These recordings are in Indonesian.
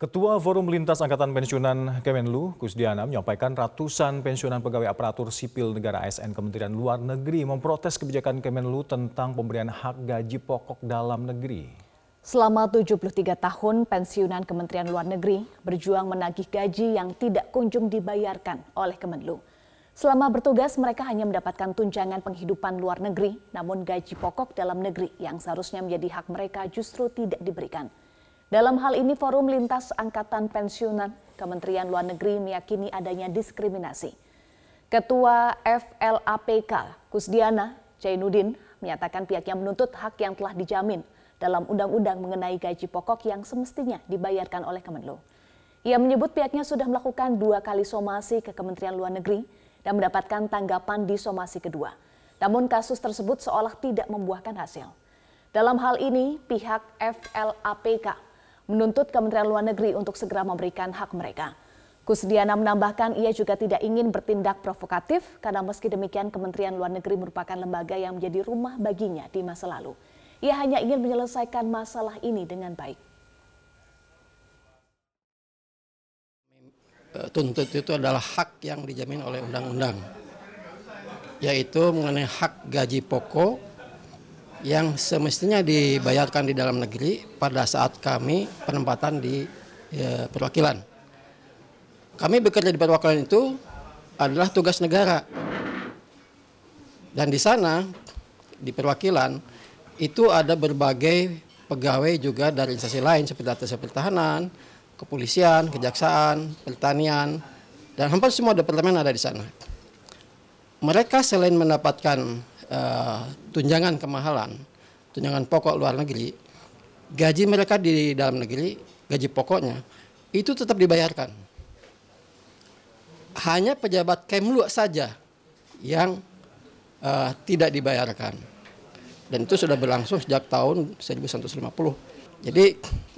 Ketua Forum Lintas Angkatan Pensiunan Kemenlu, Kusdiana, menyampaikan ratusan pensiunan pegawai aparatur sipil negara ASN Kementerian Luar Negeri memprotes kebijakan Kemenlu tentang pemberian hak gaji pokok dalam negeri. Selama 73 tahun, pensiunan Kementerian Luar Negeri berjuang menagih gaji yang tidak kunjung dibayarkan oleh Kemenlu. Selama bertugas, mereka hanya mendapatkan tunjangan penghidupan luar negeri, namun gaji pokok dalam negeri yang seharusnya menjadi hak mereka justru tidak diberikan. Dalam hal ini, Forum Lintas Angkatan Pensiunan Kementerian Luar Negeri meyakini adanya diskriminasi. Ketua FLAPK Kusdiana Jainuddin menyatakan pihaknya menuntut hak yang telah dijamin dalam undang-undang mengenai gaji pokok yang semestinya dibayarkan oleh Kemenlu. Ia menyebut pihaknya sudah melakukan dua kali somasi ke Kementerian Luar Negeri dan mendapatkan tanggapan di somasi kedua. Namun kasus tersebut seolah tidak membuahkan hasil. Dalam hal ini, pihak FLAPK menuntut Kementerian Luar Negeri untuk segera memberikan hak mereka. Kusdiana menambahkan ia juga tidak ingin bertindak provokatif karena meski demikian Kementerian Luar Negeri merupakan lembaga yang menjadi rumah baginya di masa lalu. Ia hanya ingin menyelesaikan masalah ini dengan baik. Tuntut itu adalah hak yang dijamin oleh undang-undang, yaitu mengenai hak gaji pokok yang semestinya dibayarkan di dalam negeri pada saat kami penempatan di ya, perwakilan. Kami bekerja di perwakilan itu adalah tugas negara. Dan di sana, di perwakilan, itu ada berbagai pegawai juga dari instansi lain seperti atas pertahanan, kepolisian, kejaksaan, pertanian, dan hampir semua departemen ada di sana. Mereka selain mendapatkan uh, tunjangan kemahalan, tunjangan pokok luar negeri, gaji mereka di dalam negeri, gaji pokoknya itu tetap dibayarkan. Hanya pejabat Kemlu saja yang uh, tidak dibayarkan. Dan itu sudah berlangsung sejak tahun 1950. Jadi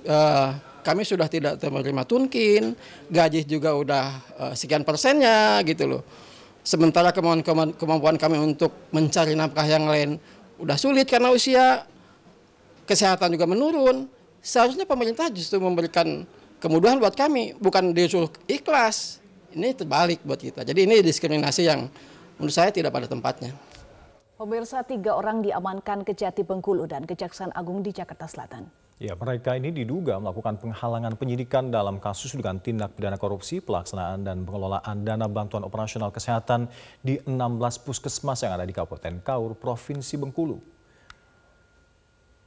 uh, kami sudah tidak menerima tunkin, gaji juga udah uh, sekian persennya gitu loh. Sementara kemampuan, kemampuan kami untuk mencari nafkah yang lain udah sulit karena usia, kesehatan juga menurun. Seharusnya pemerintah justru memberikan kemudahan buat kami, bukan disuruh ikhlas. Ini terbalik buat kita. Jadi ini diskriminasi yang menurut saya tidak pada tempatnya. Pemirsa tiga orang diamankan Kejati Bengkulu dan Kejaksaan Agung di Jakarta Selatan. Ya, mereka ini diduga melakukan penghalangan penyidikan dalam kasus dengan tindak pidana korupsi, pelaksanaan dan pengelolaan dana bantuan operasional kesehatan di 16 puskesmas yang ada di Kabupaten Kaur, Provinsi Bengkulu.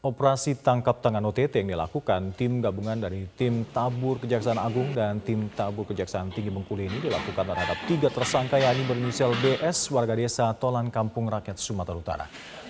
Operasi tangkap tangan OTT yang dilakukan tim gabungan dari tim Tabur Kejaksaan Agung dan tim Tabur Kejaksaan Tinggi Bengkulu ini dilakukan terhadap tiga tersangka yakni berinisial BS warga desa Tolan Kampung Rakyat Sumatera Utara.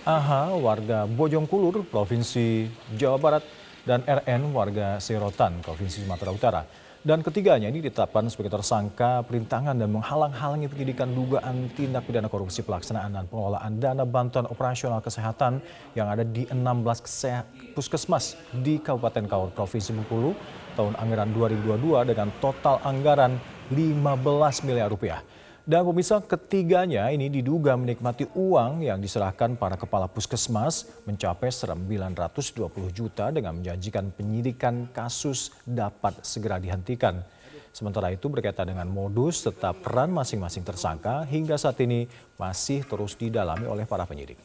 AH warga Bojongkulur, Provinsi Jawa Barat, dan RN warga Serotan, Provinsi Sumatera Utara. Dan ketiganya ini ditetapkan sebagai tersangka perintangan dan menghalang-halangi penyidikan dugaan tindak pidana korupsi pelaksanaan dan pengelolaan dana bantuan operasional kesehatan yang ada di 16 puskesmas di Kabupaten Kaur Provinsi Bengkulu tahun anggaran 2022 dengan total anggaran 15 miliar rupiah. Dan pemirsa ketiganya ini diduga menikmati uang yang diserahkan para kepala puskesmas mencapai 920 juta dengan menjanjikan penyidikan kasus dapat segera dihentikan. Sementara itu berkaitan dengan modus tetap peran masing-masing tersangka hingga saat ini masih terus didalami oleh para penyidik.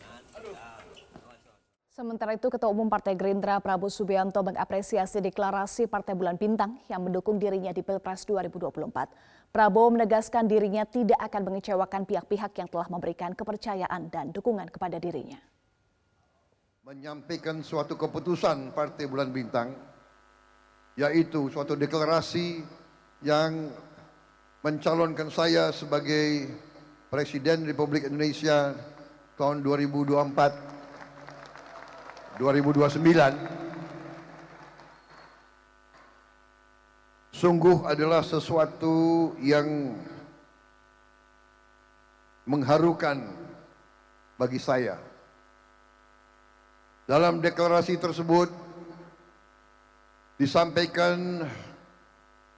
Sementara itu, Ketua Umum Partai Gerindra Prabowo Subianto mengapresiasi deklarasi Partai Bulan Bintang yang mendukung dirinya di Pilpres 2024. Prabowo menegaskan dirinya tidak akan mengecewakan pihak-pihak yang telah memberikan kepercayaan dan dukungan kepada dirinya. Menyampaikan suatu keputusan Partai Bulan Bintang, yaitu suatu deklarasi yang mencalonkan saya sebagai Presiden Republik Indonesia tahun 2024 2029 sungguh adalah sesuatu yang mengharukan bagi saya. Dalam deklarasi tersebut disampaikan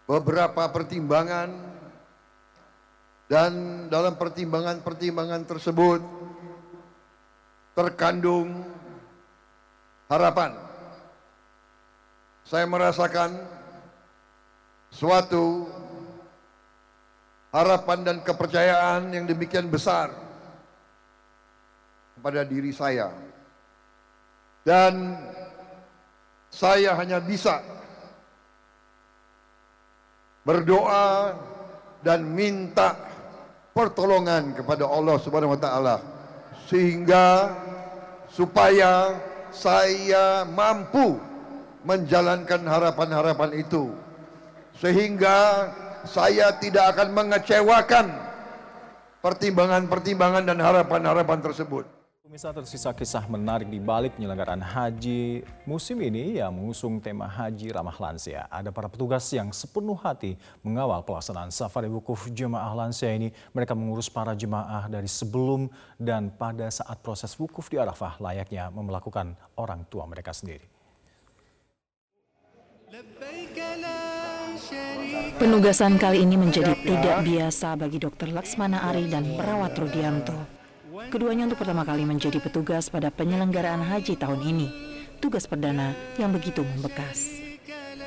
beberapa pertimbangan dan dalam pertimbangan-pertimbangan tersebut terkandung harapan. Saya merasakan suatu harapan dan kepercayaan yang demikian besar kepada diri saya. Dan saya hanya bisa berdoa dan minta pertolongan kepada Allah Subhanahu wa taala sehingga supaya saya mampu menjalankan harapan-harapan itu sehingga saya tidak akan mengecewakan pertimbangan-pertimbangan dan harapan-harapan tersebut. Pemirsa tersisa kisah menarik di balik penyelenggaraan haji musim ini yang mengusung tema haji ramah lansia. Ada para petugas yang sepenuh hati mengawal pelaksanaan safari wukuf jemaah lansia ini. Mereka mengurus para jemaah dari sebelum dan pada saat proses wukuf di Arafah layaknya melakukan orang tua mereka sendiri. Penugasan kali ini menjadi tidak biasa bagi Dr. Laksmana Ari dan perawat Rudianto. Keduanya untuk pertama kali menjadi petugas pada penyelenggaraan haji tahun ini. Tugas perdana yang begitu membekas.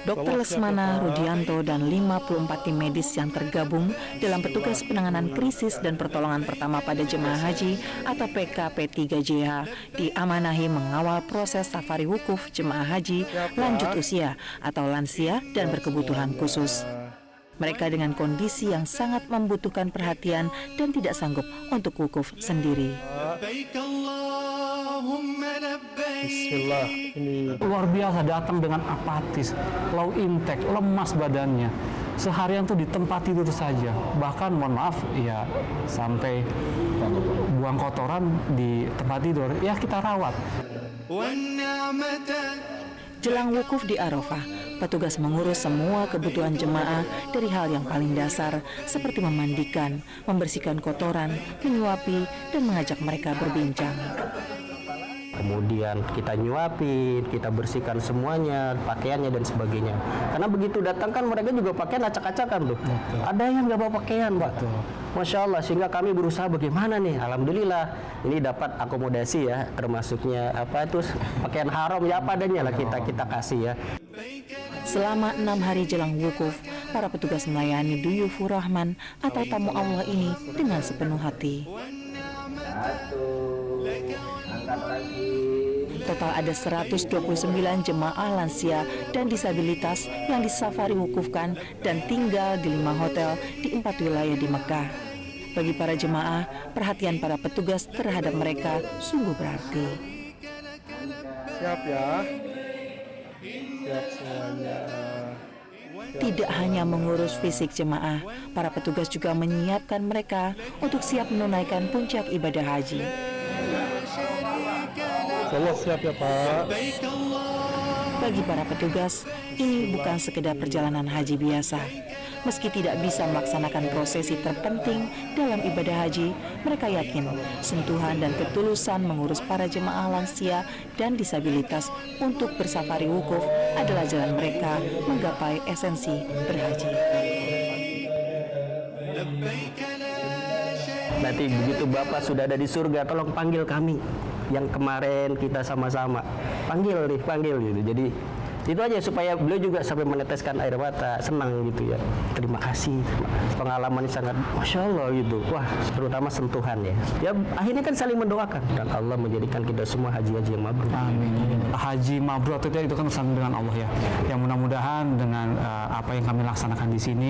Dr. Lesmana Rudianto dan 54 tim medis yang tergabung dalam petugas penanganan krisis dan pertolongan pertama pada jemaah haji atau PKP 3JH diamanahi mengawal proses safari wukuf jemaah haji lanjut usia atau lansia dan berkebutuhan khusus. Mereka dengan kondisi yang sangat membutuhkan perhatian dan tidak sanggup untuk wukuf sendiri. Bismillah. Ini luar biasa datang dengan apatis, low intake, lemas badannya. Seharian tuh di tempat tidur saja. Bahkan mohon maaf ya sampai buang kotoran di tempat tidur. Ya kita rawat. Jelang wukuf di Arafah, petugas mengurus semua kebutuhan jemaah dari hal yang paling dasar seperti memandikan, membersihkan kotoran, menyuapi, dan mengajak mereka berbincang. Kemudian kita nyuapin, kita bersihkan semuanya, pakaiannya dan sebagainya. Karena begitu datang kan mereka juga pakaian acak-acakan tuh. Ada yang nggak bawa pakaian, Pak. Masya Allah, sehingga kami berusaha bagaimana nih. Alhamdulillah, ini dapat akomodasi ya, termasuknya apa itu pakaian haram ya apa adanya lah kita kita kasih ya. Selama enam hari jelang wukuf, para petugas melayani Duyufur Rahman atau tamu Allah ini dengan sepenuh hati. Total ada 129 jemaah lansia dan disabilitas yang disafari wukufkan dan tinggal di lima hotel di empat wilayah di Mekah. Bagi para jemaah, perhatian para petugas terhadap mereka sungguh berarti. Siap ya. Tidak hanya mengurus fisik jemaah, para petugas juga menyiapkan mereka untuk siap menunaikan puncak ibadah haji. Saya siap ya Pak. Bagi para petugas, ini bukan sekedar perjalanan haji biasa. Meski tidak bisa melaksanakan prosesi terpenting dalam ibadah haji, mereka yakin sentuhan dan ketulusan mengurus para jemaah lansia dan disabilitas untuk bersafari wukuf adalah jalan mereka menggapai esensi berhaji. Nanti begitu Bapak sudah ada di surga, tolong panggil kami yang kemarin kita sama-sama. Panggil nih, panggil gitu. Jadi itu aja supaya beliau juga sampai meneteskan air mata senang gitu ya terima kasih pengalaman sangat masya Allah gitu wah terutama sentuhan ya ya akhirnya kan saling mendoakan dan Allah menjadikan kita semua haji-haji yang mabrur Amin. Haji mabrur itu itu kan urusan dengan Allah ya. Yang mudah-mudahan dengan uh, apa yang kami laksanakan di sini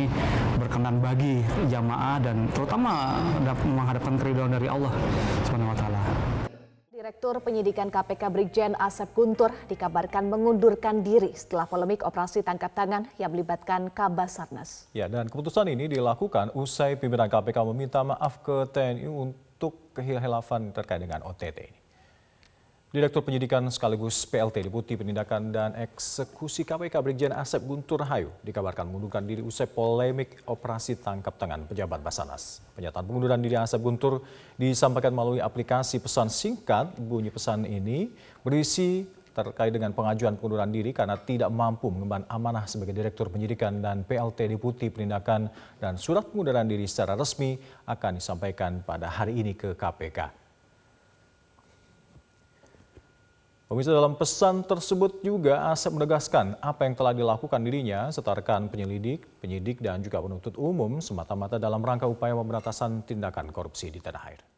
berkenan bagi jamaah dan terutama menghadapkan keridhaan dari Allah Subhanahu wa. Direktur Penyidikan KPK Brigjen Asep Guntur dikabarkan mengundurkan diri setelah polemik operasi tangkap tangan yang melibatkan Kabasarnas. Ya, dan keputusan ini dilakukan usai pimpinan KPK meminta maaf ke TNI untuk kehilafan terkait dengan OTT ini. Direktur Penyidikan sekaligus PLT Deputi Penindakan dan Eksekusi KPK Brigjen Asep Guntur Hayu dikabarkan mengundurkan diri usai polemik operasi tangkap tangan pejabat Basanas. Pernyataan pengunduran diri Asep Guntur disampaikan melalui aplikasi pesan singkat. Bunyi pesan ini berisi terkait dengan pengajuan pengunduran diri karena tidak mampu mengemban amanah sebagai Direktur Penyidikan dan PLT Deputi Penindakan dan surat pengunduran diri secara resmi akan disampaikan pada hari ini ke KPK. Pemirsa dalam pesan tersebut juga Asep menegaskan apa yang telah dilakukan dirinya setarkan penyelidik, penyidik dan juga penuntut umum semata-mata dalam rangka upaya pemberantasan tindakan korupsi di tanah air.